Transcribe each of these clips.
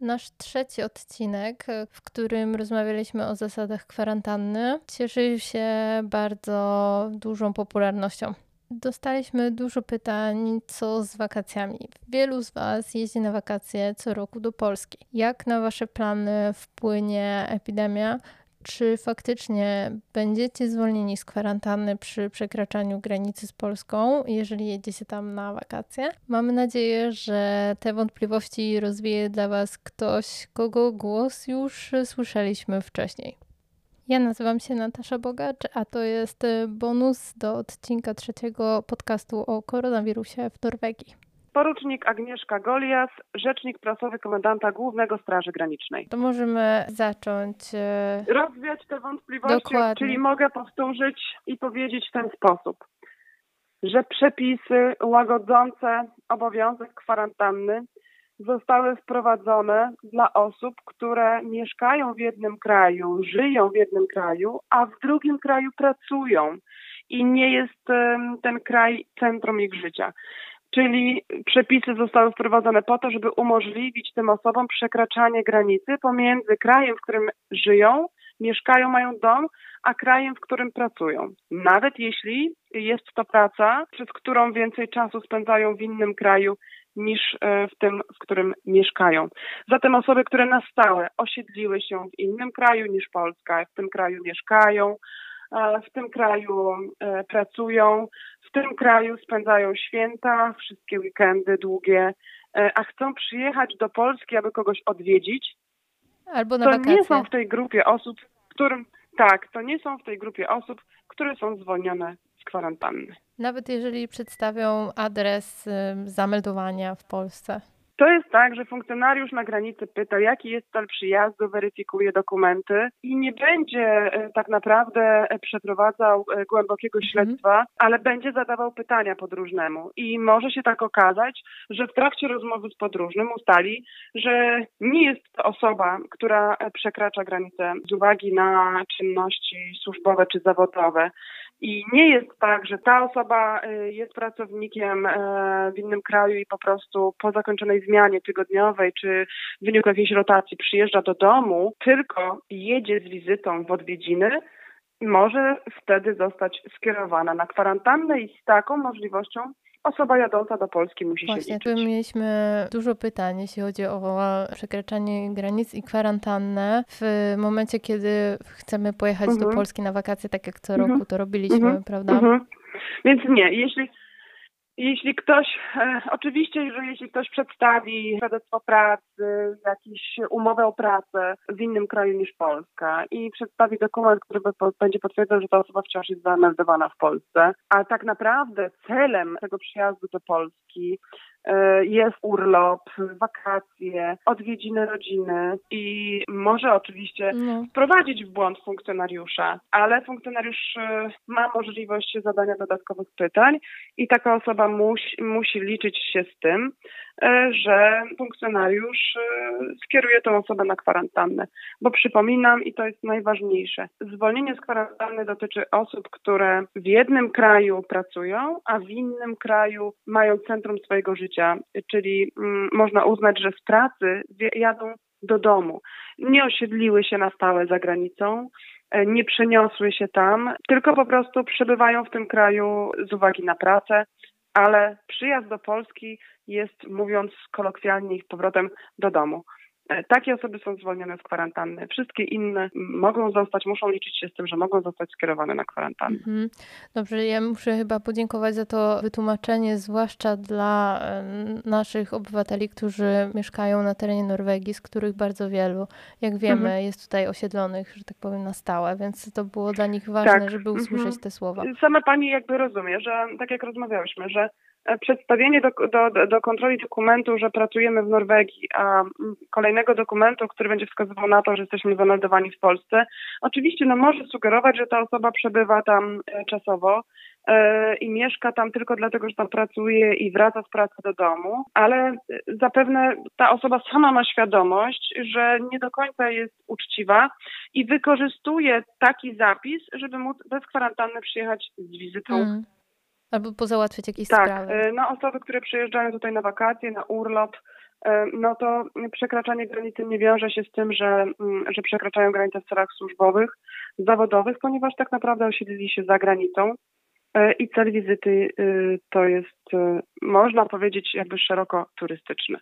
Nasz trzeci odcinek, w którym rozmawialiśmy o zasadach kwarantanny, cieszył się bardzo dużą popularnością. Dostaliśmy dużo pytań, co z wakacjami. Wielu z Was jeździ na wakacje co roku do Polski. Jak na Wasze plany wpłynie epidemia? Czy faktycznie będziecie zwolnieni z kwarantanny przy przekraczaniu granicy z Polską, jeżeli jedziecie tam na wakacje? Mamy nadzieję, że te wątpliwości rozwieje dla Was ktoś, kogo głos już słyszeliśmy wcześniej. Ja nazywam się Natasza Bogacz, a to jest bonus do odcinka trzeciego podcastu o koronawirusie w Norwegii. Porucznik Agnieszka Golias, rzecznik prasowy komendanta głównego Straży Granicznej. To możemy zacząć. e, Rozwiać te wątpliwości, Dokładnie. czyli mogę powtórzyć i powiedzieć w ten sposób, że przepisy łagodzące obowiązek kwarantanny zostały wprowadzone dla osób, które mieszkają w jednym kraju, żyją w jednym kraju, a w drugim kraju pracują i nie jest ten kraj centrum ich życia. Czyli przepisy zostały wprowadzone po to, żeby umożliwić tym osobom przekraczanie granicy pomiędzy krajem, w którym żyją, mieszkają, mają dom, a krajem, w którym pracują. Nawet jeśli jest to praca, przez którą więcej czasu spędzają w innym kraju niż e, w tym, w którym mieszkają. Zatem osoby, które na stałe osiedliły się w innym kraju niż Polska, w tym kraju mieszkają, e, w tym kraju e, pracują, w tym kraju spędzają święta, wszystkie weekendy długie, e, a chcą przyjechać do Polski, aby kogoś odwiedzić, Albo na to wakacje. nie są w tej grupie osób, którym tak, to nie są w tej grupie osób, które są zwolnione z kwarantanny. Nawet jeżeli przedstawią adres y, zameldowania w Polsce. To jest tak, że funkcjonariusz na granicy pyta, jaki jest cel przyjazdu, weryfikuje dokumenty i nie będzie e, tak naprawdę e, przeprowadzał e, głębokiego śledztwa, ale będzie zadawał pytania podróżnemu. I może się tak okazać, że w trakcie rozmowy z podróżnym ustali, że nie jest to osoba, która przekracza granicę z uwagi na czynności służbowe czy zawodowe. I nie jest tak, że ta osoba y, jest pracownikiem e, w innym kraju i po prostu po zakończonej zmianie tygodniowej czy w wyniku jakiejś rotacji przyjeżdża do domu, tylko jedzie z wizytą w odwiedziny, może wtedy zostać skierowana na kwarantannę i z taką możliwością osoba jadąca do Polski musi się Właśnie, tu liczyć. mieliśmy dużo pytań, jeśli chodzi o przekraczanie granic i kwarantannę. W momencie, kiedy chcemy pojechać do Mhm. Polski na wakacje, tak jak co Mhm. roku to robiliśmy, Mhm. prawda? Mhm. Więc nie, jeśli, jeśli ktoś, e, oczywiście, że jeśli ktoś przedstawi świadectwo pracy, jakąś umowę o pracę w innym kraju niż Polska i przedstawi dokument, który będzie potwierdzał, że ta osoba wciąż jest zameldowana w Polsce, a tak naprawdę celem tego przyjazdu do Polski jest urlop, wakacje, odwiedziny rodziny i może oczywiście No. wprowadzić w błąd funkcjonariusza, ale funkcjonariusz e, ma możliwość zadania dodatkowych pytań i taka osoba musi, musi liczyć się z tym, e, że funkcjonariusz e, skieruje tę osobę na kwarantannę. Bo przypominam, i to jest najważniejsze, zwolnienie z kwarantanny dotyczy osób, które w jednym kraju pracują, a w innym kraju mają centrum swojego życia, czyli mm, można uznać, że z pracy jadą do domu. Nie osiedliły się na stałe za granicą, e, nie przeniosły się tam, tylko po prostu przebywają w tym kraju z uwagi na pracę, ale przyjazd do Polski jest, mówiąc kolokwialnie, ich powrotem do domu. E, Takie osoby są zwolnione z kwarantanny. Wszystkie inne mogą zostać, muszą liczyć się z tym, że mogą zostać skierowane na kwarantannę. Mhm. Dobrze, ja muszę chyba podziękować za to wytłumaczenie, zwłaszcza dla e, naszych obywateli, którzy mieszkają na terenie Norwegii, z których bardzo wielu, jak wiemy, Mhm. jest tutaj osiedlonych, że tak powiem, na stałe, więc to było dla nich ważne, Tak, żeby usłyszeć mhm. te słowa. Sama pani jakby rozumie, że tak jak rozmawiałyśmy, że przedstawienie do, do, do kontroli dokumentu, że pracujemy w Norwegii, a kolejnego dokumentu, który będzie wskazywał na to, że jesteśmy zameldowani w Polsce, oczywiście no, może sugerować, że ta osoba przebywa tam e, czasowo e, i mieszka tam tylko dlatego, że tam pracuje i wraca z pracy do domu, ale e, zapewne ta osoba sama ma świadomość, że nie do końca jest uczciwa i wykorzystuje taki zapis, żeby móc bez kwarantanny przyjechać z wizytą Mm. Albo pozałatwiać jakieś tak, sprawy. y, no osoby, które przyjeżdżają tutaj na wakacje, na urlop, no to przekraczanie granicy nie wiąże się z tym, że, mm, że przekraczają granicę w celach służbowych, zawodowych, ponieważ tak naprawdę osiedlili się za granicą i cel wizyty to jest, można powiedzieć, jakby szeroko turystyczny.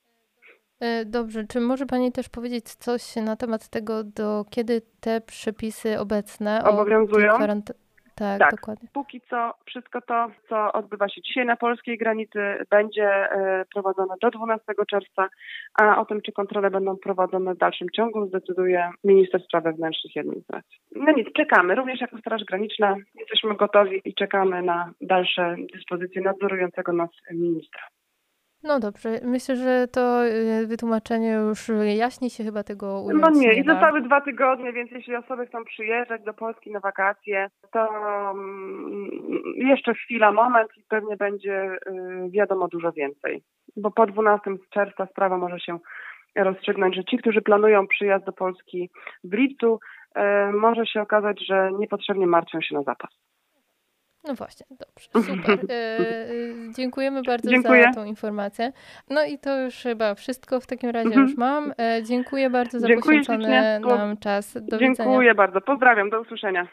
E, dobrze, czy może Pani też powiedzieć coś na temat tego, do kiedy te przepisy obecne obowiązują? Kwarant... Tak, tak, dokładnie. Póki co wszystko to, co odbywa się dzisiaj na polskiej granicy, będzie e, prowadzone do 12 czerwca, a o tym, czy kontrole będą prowadzone w dalszym ciągu, zdecyduje minister spraw wewnętrznych i administracji. No nic, czekamy. Również jako Straż Graniczna jesteśmy gotowi i czekamy na dalsze dyspozycje nadzorującego nas ministra. No dobrze, myślę, że to y, wytłumaczenie już jaśni się chyba tego ująć No nie, i zostały dwa tygodnie, więc jeśli osoby chcą przyjeżdżać do Polski na wakacje, to mm, jeszcze chwila, moment i pewnie będzie y, wiadomo dużo więcej. Bo po 12 czerwca sprawa może się rozstrzygnąć, że ci, którzy planują przyjazd do Polski w lipcu, y, może się okazać, że niepotrzebnie martwią się na zapas. No właśnie, dobrze, super. E, dziękujemy bardzo Dziękuję. za tą informację. No i to już chyba wszystko w takim razie już mam. E, dziękuję bardzo za dziękuję poświęcony nam czas. Do dziękuję widzenia. bardzo. Pozdrawiam, do usłyszenia.